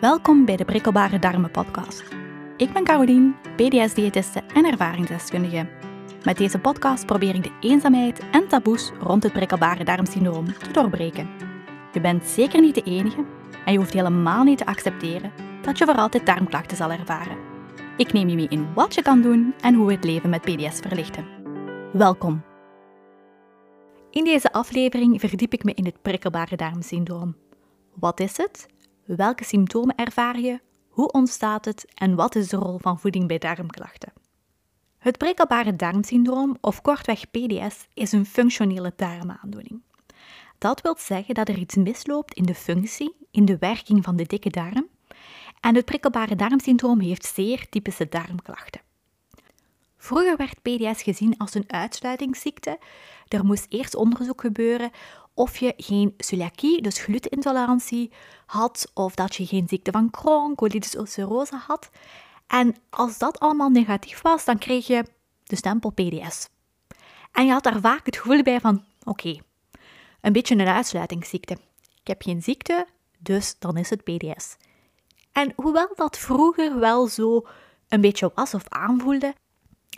Welkom bij de Prikkelbare Darmen podcast. Ik ben Carolien, PDS-diëtiste en ervaringsdeskundige. Met deze podcast probeer ik de eenzaamheid en taboes rond het prikkelbare darmsyndroom te doorbreken. Je bent zeker niet de enige en je hoeft helemaal niet te accepteren dat je voor altijd darmklachten zal ervaren. Ik neem je mee in wat je kan doen en hoe we het leven met PDS verlichten. Welkom. In deze aflevering verdiep ik me in het prikkelbare darmsyndroom. Wat is het? Welke symptomen ervaar je? Hoe ontstaat het en wat is de rol van voeding bij darmklachten? Het prikkelbare darmsyndroom, of kortweg PDS, is een functionele darmaandoening. Dat wil zeggen dat er iets misloopt in de functie, in de werking van de dikke darm. En het prikkelbare darmsyndroom heeft zeer typische darmklachten. Vroeger werd PDS gezien als een uitsluitingsziekte. Er moest eerst onderzoek gebeuren of je geen celiakie, dus glutenintolerantie, had, of dat je geen ziekte van Crohn, colitis ulcerosa had. En als dat allemaal negatief was, dan kreeg je de stempel PDS. En je had daar vaak het gevoel bij van, oké, een beetje een uitsluitingsziekte. Ik heb geen ziekte, dus dan is het PDS. En hoewel dat vroeger wel zo een beetje was of aanvoelde,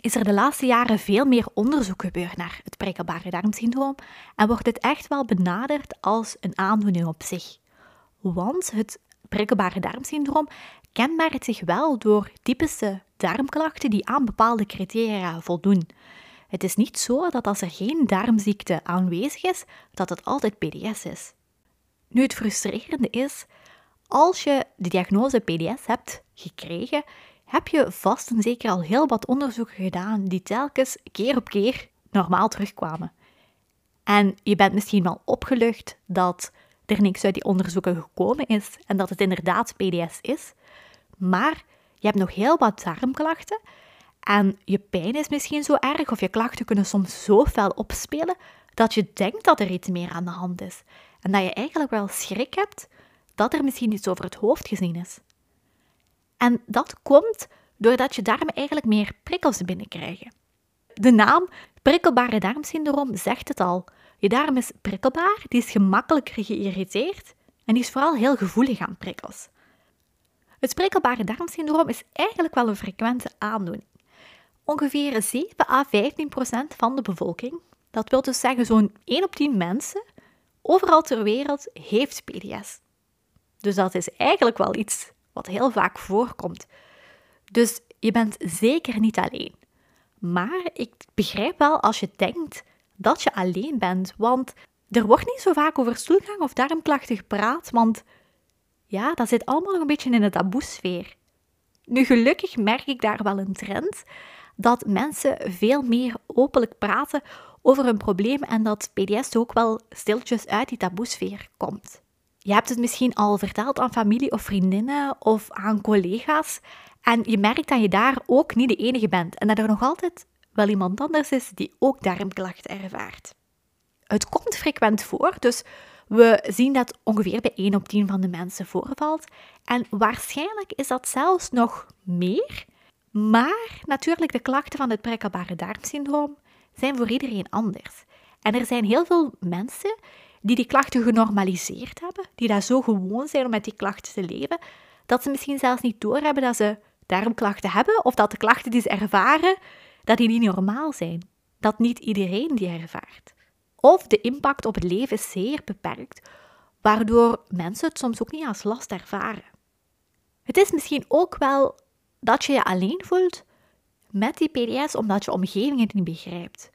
is er de laatste jaren veel meer onderzoek gebeurd naar het prikkelbare darmsyndroom en wordt het echt wel benaderd als een aandoening op zich. Want het prikkelbare darmsyndroom kenmerkt zich wel door typische darmklachten die aan bepaalde criteria voldoen. Het is niet zo dat als er geen darmziekte aanwezig is, dat het altijd PDS is. Nu, het frustrerende is, als je de diagnose PDS hebt gekregen, heb je vast en zeker al heel wat onderzoeken gedaan die telkens keer op keer normaal terugkwamen. En je bent misschien wel opgelucht dat er niks uit die onderzoeken gekomen is en dat het inderdaad PDS is, maar je hebt nog heel wat darmklachten en je pijn is misschien zo erg of je klachten kunnen soms zo fel opspelen dat je denkt dat er iets meer aan de hand is en dat je eigenlijk wel schrik hebt dat er misschien iets over het hoofd gezien is. En dat komt doordat je darmen eigenlijk meer prikkels binnenkrijgen. De naam prikkelbare darmsyndroom zegt het al. Je darm is prikkelbaar, die is gemakkelijker geïrriteerd en die is vooral heel gevoelig aan prikkels. Het prikkelbare darmsyndroom is eigenlijk wel een frequente aandoening. Ongeveer 7 à 15 procent van de bevolking, dat wil dus zeggen zo'n 1 op 10 mensen, overal ter wereld heeft PDS. Dus dat is eigenlijk wel iets wat heel vaak voorkomt. Dus je bent zeker niet alleen. Maar ik begrijp wel als je denkt dat je alleen bent, want er wordt niet zo vaak over stoelgang of darmklachten gepraat, want ja, dat zit allemaal nog een beetje in de taboesfeer. Nu, gelukkig merk ik daar wel een trend dat mensen veel meer openlijk praten over hun probleem en dat PDS ook wel stiltjes uit die taboesfeer komt. Je hebt het misschien al verteld aan familie of vriendinnen of aan collega's. En je merkt dat je daar ook niet de enige bent en dat er nog altijd wel iemand anders is die ook darmklachten ervaart. Het komt frequent voor, dus we zien dat ongeveer bij 1 op 10 van de mensen voorvalt. En waarschijnlijk is dat zelfs nog meer. Maar natuurlijk, de klachten van het prikkelbare darmsyndroom zijn voor iedereen anders. En er zijn heel veel mensen die die klachten genormaliseerd hebben, die daar zo gewoon zijn om met die klachten te leven, dat ze misschien zelfs niet doorhebben dat ze darmklachten hebben of dat de klachten die ze ervaren, dat die niet normaal zijn. Dat niet iedereen die ervaart. Of de impact op het leven is zeer beperkt, waardoor mensen het soms ook niet als last ervaren. Het is misschien ook wel dat je je alleen voelt met die PDS omdat je omgeving het niet begrijpt.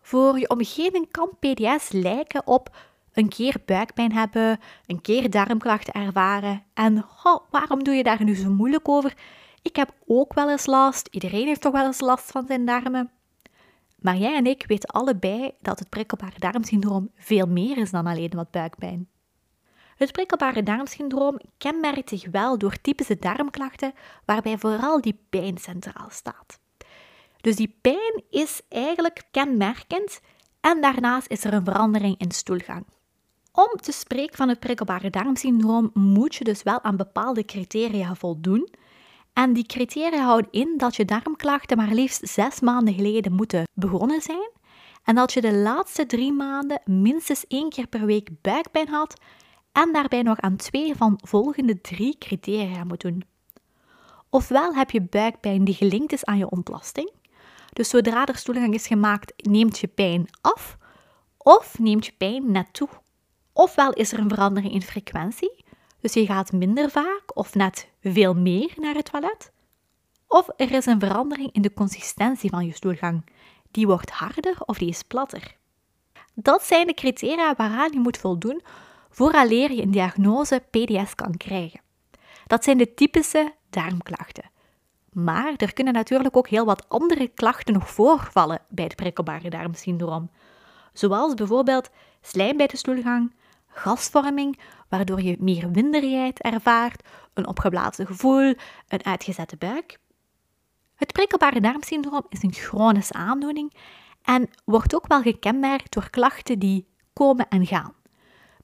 Voor je omgeving kan PDS lijken op een keer buikpijn hebben, een keer darmklachten ervaren. En waarom doe je daar nu zo moeilijk over? Ik heb ook wel eens last, iedereen heeft toch wel eens last van zijn darmen. Maar jij en ik weten allebei dat het prikkelbare darmsyndroom veel meer is dan alleen wat buikpijn. Het prikkelbare darmsyndroom kenmerkt zich wel door typische darmklachten waarbij vooral die pijn centraal staat. Dus die pijn is eigenlijk kenmerkend en daarnaast is er een verandering in stoelgang. Om te spreken van het prikkelbare darmsyndroom moet je dus wel aan bepaalde criteria voldoen. En die criteria houden in dat je darmklachten maar liefst zes maanden geleden moeten begonnen zijn. En dat je de laatste drie maanden minstens één keer per week buikpijn had. en daarbij nog aan twee van volgende drie criteria moet doen. Ofwel heb je buikpijn die gelinkt is aan je ontlasting, dus zodra er stoelgang is gemaakt, neemt je pijn af, of neemt je pijn net toe. Ofwel is er een verandering in frequentie, dus je gaat minder vaak of net veel meer naar het toilet. Of er is een verandering in de consistentie van je stoelgang. Die wordt harder of die is platter. Dat zijn de criteria waaraan je moet voldoen vooraleer je een diagnose PDS kan krijgen. Dat zijn de typische darmklachten. Maar er kunnen natuurlijk ook heel wat andere klachten nog voorvallen bij het prikkelbare darmsyndroom. Zoals bijvoorbeeld slijm bij de stoelgang, gasvorming, waardoor je meer winderigheid ervaart, een opgeblazen gevoel, een uitgezette buik. Het prikkelbare darmsyndroom is een chronische aandoening en wordt ook wel gekenmerkt door klachten die komen en gaan.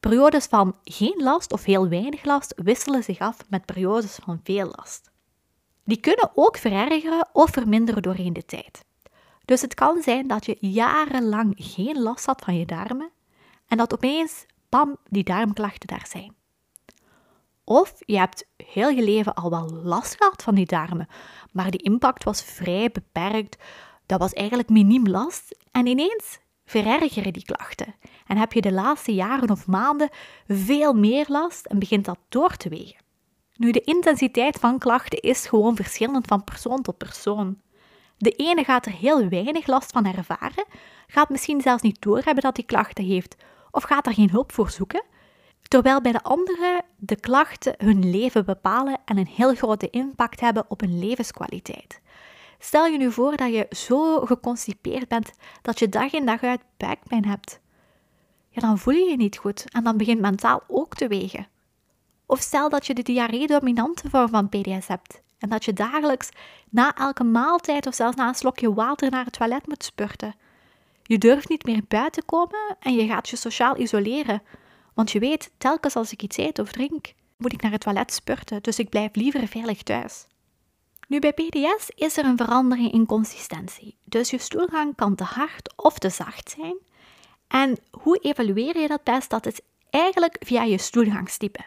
Periodes van geen last of heel weinig last wisselen zich af met periodes van veel last. Die kunnen ook verergeren of verminderen doorheen de tijd. Dus het kan zijn dat je jarenlang geen last had van je darmen en dat opeens, bam, die darmklachten daar zijn. Of je hebt heel je leven al wel last gehad van die darmen, maar die impact was vrij beperkt. Dat was eigenlijk miniem last en ineens verergeren die klachten. En heb je de laatste jaren of maanden veel meer last en begint dat door te wegen. Nu, de intensiteit van klachten is gewoon verschillend van persoon tot persoon. De ene gaat er heel weinig last van ervaren, gaat misschien zelfs niet doorhebben dat hij klachten heeft, of gaat er geen hulp voor zoeken, terwijl bij de andere de klachten hun leven bepalen en een heel grote impact hebben op hun levenskwaliteit. Stel je nu voor dat je zo geconstipeerd bent dat je dag in dag uit buikpijn hebt. Ja, dan voel je je niet goed en dan begint mentaal ook te wegen. Of stel dat je de diarree-dominante vorm van PDS hebt en dat je dagelijks na elke maaltijd of zelfs na een slokje water naar het toilet moet spurten. Je durft niet meer buiten komen en je gaat je sociaal isoleren, want je weet, telkens als ik iets eet of drink, moet ik naar het toilet spurten, dus ik blijf liever veilig thuis. Nu, bij PDS is er een verandering in consistentie, dus je stoelgang kan te hard of te zacht zijn. En hoe evalueer je dat best? Dat is eigenlijk via je stoelgangstype.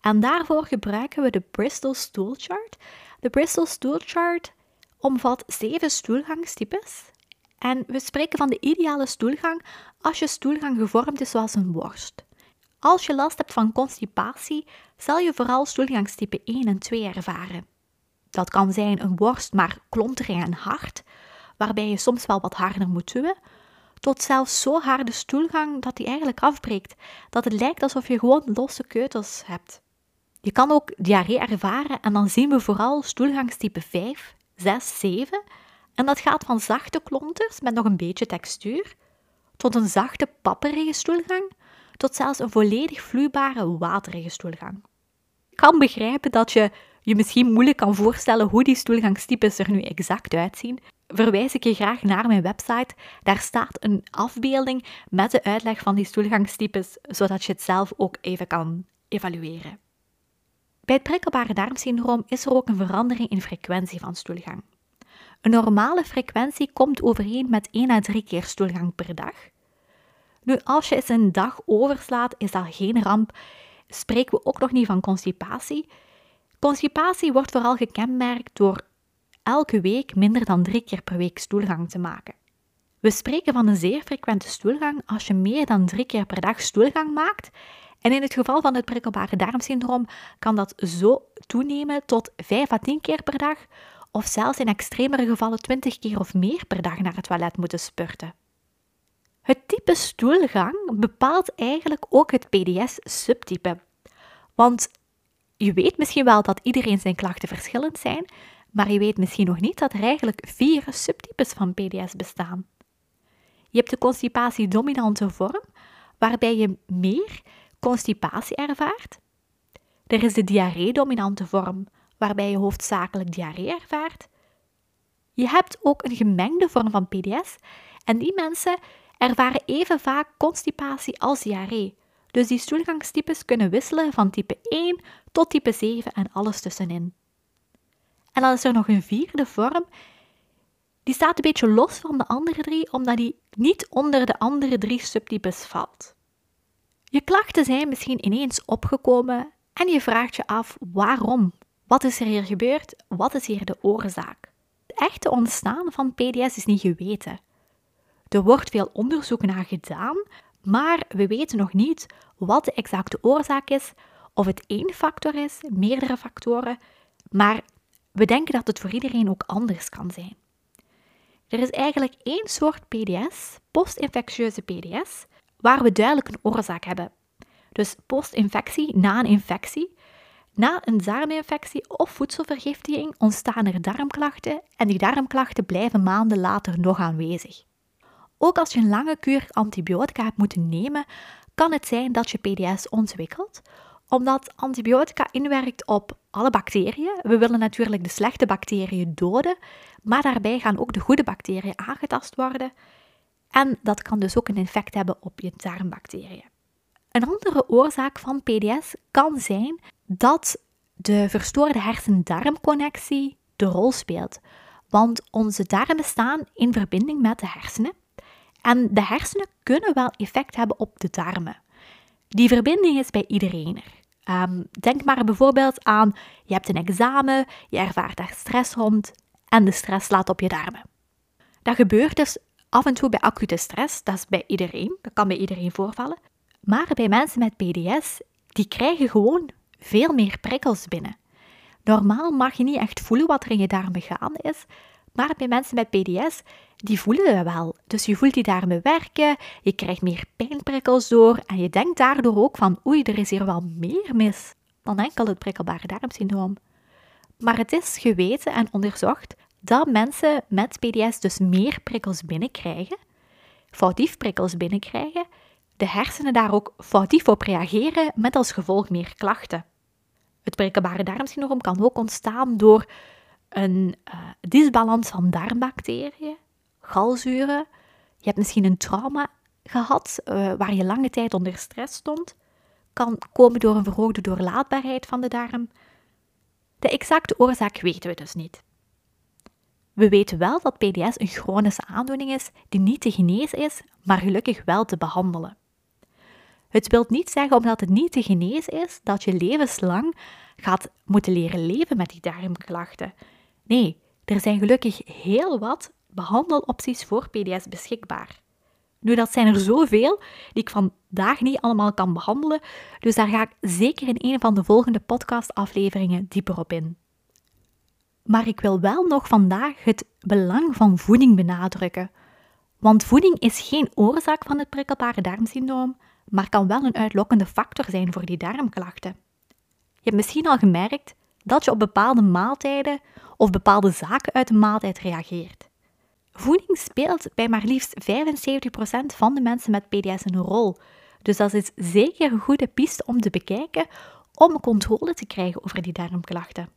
En daarvoor gebruiken we de Bristol Stool Chart. De Bristol Stool Chart omvat zeven stoelgangstypes. En we spreken van de ideale stoelgang als je stoelgang gevormd is zoals een worst. Als je last hebt van constipatie, zal je vooral stoelgangstype 1 en 2 ervaren. Dat kan zijn een worst, maar klonterig en hard, waarbij je soms wel wat harder moet duwen, tot zelfs zo harde stoelgang dat die eigenlijk afbreekt, dat het lijkt alsof je gewoon losse keutels hebt. Je kan ook diarree ervaren en dan zien we vooral stoelgangstype 5, 6, 7 en dat gaat van zachte klonters met nog een beetje textuur, tot een zachte papperige stoelgang, tot zelfs een volledig vloeibare waterige stoelgang. Ik kan begrijpen dat je je misschien moeilijk kan voorstellen hoe die stoelgangstypes er nu exact uitzien, verwijs ik je graag naar mijn website. Daar staat een afbeelding met de uitleg van die stoelgangstypes, zodat je het zelf ook even kan evalueren. Bij het prikkelbare darmsyndroom is er ook een verandering in frequentie van stoelgang. Een normale frequentie komt overeen met 1 à 3 keer stoelgang per dag. Nu, als je eens een dag overslaat, is dat geen ramp. Spreken we ook nog niet van constipatie. Constipatie wordt vooral gekenmerkt door elke week minder dan drie keer per week stoelgang te maken. We spreken van een zeer frequente stoelgang als je meer dan drie keer per dag stoelgang maakt. En in het geval van het prikkelbare darmsyndroom kan dat zo toenemen tot 5 à 10 keer per dag, of zelfs in extremere gevallen 20 keer of meer per dag naar het toilet moeten spurten. Het type stoelgang bepaalt eigenlijk ook het PDS-subtype. Want je weet misschien wel dat iedereen zijn klachten verschillend zijn, maar je weet misschien nog niet dat er eigenlijk vier subtypes van PDS bestaan. Je hebt de constipatie-dominante vorm, waarbij je meer constipatie ervaart. Er is de diarree-dominante vorm, waarbij je hoofdzakelijk diarree ervaart. Je hebt ook een gemengde vorm van PDS en die mensen ervaren even vaak constipatie als diarree. Dus die stoelgangstypes kunnen wisselen van type 1 tot type 7 en alles tussenin. En dan is er nog een vierde vorm. Die staat een beetje los van de andere drie, omdat die niet onder de andere drie subtypes valt. Je klachten zijn misschien ineens opgekomen en je vraagt je af waarom. Wat is er hier gebeurd? Wat is hier de oorzaak? Het echte ontstaan van PDS is niet geweten. Er wordt veel onderzoek naar gedaan, maar we weten nog niet wat de exacte oorzaak is, of het één factor is, meerdere factoren, maar we denken dat het voor iedereen ook anders kan zijn. Er is eigenlijk één soort PDS, postinfectieuze PDS, waar we duidelijk een oorzaak hebben. Dus postinfectie, na een infectie. Na een darminfectie of voedselvergiftiging ontstaan er darmklachten en die darmklachten blijven maanden later nog aanwezig. Ook als je een lange kuur antibiotica hebt moeten nemen, kan het zijn dat je PDS ontwikkelt, omdat antibiotica inwerkt op alle bacteriën. We willen natuurlijk de slechte bacteriën doden, maar daarbij gaan ook de goede bacteriën aangetast worden. En dat kan dus ook een effect hebben op je darmbacteriën. Een andere oorzaak van PDS kan zijn dat de verstoorde hersen-darmconnectie de rol speelt. Want onze darmen staan in verbinding met de hersenen. En de hersenen kunnen wel effect hebben op de darmen. Die verbinding is bij iedereen er. Ehm, denk maar bijvoorbeeld aan, je hebt een examen, je ervaart daar stress rond en de stress slaat op je darmen. Dat gebeurt dus af en toe bij acute stress, dat is bij iedereen, dat kan bij iedereen voorvallen. Maar bij mensen met PDS, die krijgen gewoon veel meer prikkels binnen. Normaal mag je niet echt voelen wat er in je darmen gaande is, maar bij mensen met PDS, die voelen dat wel. Dus je voelt die darmen werken, je krijgt meer pijnprikkels door en je denkt daardoor ook van oei, er is hier wel meer mis dan enkel het prikkelbare darmsyndroom. Maar het is geweten en onderzocht dat mensen met PDS dus meer prikkels binnenkrijgen, foutief prikkels binnenkrijgen, de hersenen daar ook foutief op reageren met als gevolg meer klachten. Het prikkelbare darmsyndroom kan ook ontstaan door een uh, disbalans van darmbacteriën, galzuren. Je hebt misschien een trauma gehad uh, waar je lange tijd onder stress stond. Kan komen door een verhoogde doorlaatbaarheid van de darm. De exacte oorzaak weten we dus niet. We weten wel dat PDS een chronische aandoening is die niet te genezen is, maar gelukkig wel te behandelen. Het wil niet zeggen omdat het niet te genezen is dat je levenslang gaat moeten leren leven met die darmklachten. Nee, er zijn gelukkig heel wat behandelopties voor PDS beschikbaar. Nu, dat zijn er zoveel die ik vandaag niet allemaal kan behandelen, dus daar ga ik zeker in een van de volgende podcastafleveringen dieper op in. Maar ik wil wel nog vandaag het belang van voeding benadrukken. Want voeding is geen oorzaak van het prikkelbare darmsyndroom, maar kan wel een uitlokkende factor zijn voor die darmklachten. Je hebt misschien al gemerkt dat je op bepaalde maaltijden of bepaalde zaken uit de maaltijd reageert. Voeding speelt bij maar liefst 75% van de mensen met PDS een rol, dus dat is zeker een goede piste om te bekijken om controle te krijgen over die darmklachten.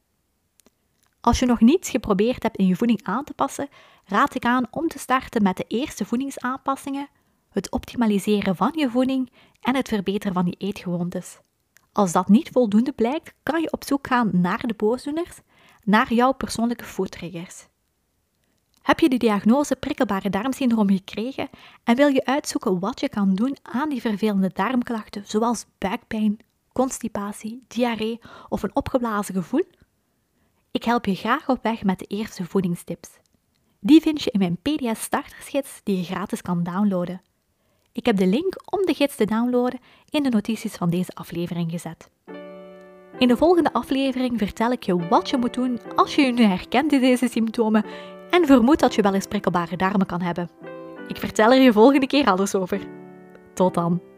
Als je nog niets geprobeerd hebt in je voeding aan te passen, raad ik aan om te starten met de eerste voedingsaanpassingen, het optimaliseren van je voeding en het verbeteren van je eetgewoontes. Als dat niet voldoende blijkt, kan je op zoek gaan naar de boosdoeners, naar jouw persoonlijke foodtriggers. Heb je de diagnose prikkelbare darmsyndroom gekregen en wil je uitzoeken wat je kan doen aan die vervelende darmklachten zoals buikpijn, constipatie, diarree of een opgeblazen gevoel? Ik help je graag op weg met de eerste voedingstips. Die vind je in mijn PDS startersgids die je gratis kan downloaden. Ik heb de link om de gids te downloaden in de notities van deze aflevering gezet. In de volgende aflevering vertel ik je wat je moet doen als je je nu herkent in deze symptomen en vermoedt dat je wel eens prikkelbare darmen kan hebben. Ik vertel er je volgende keer alles over. Tot dan.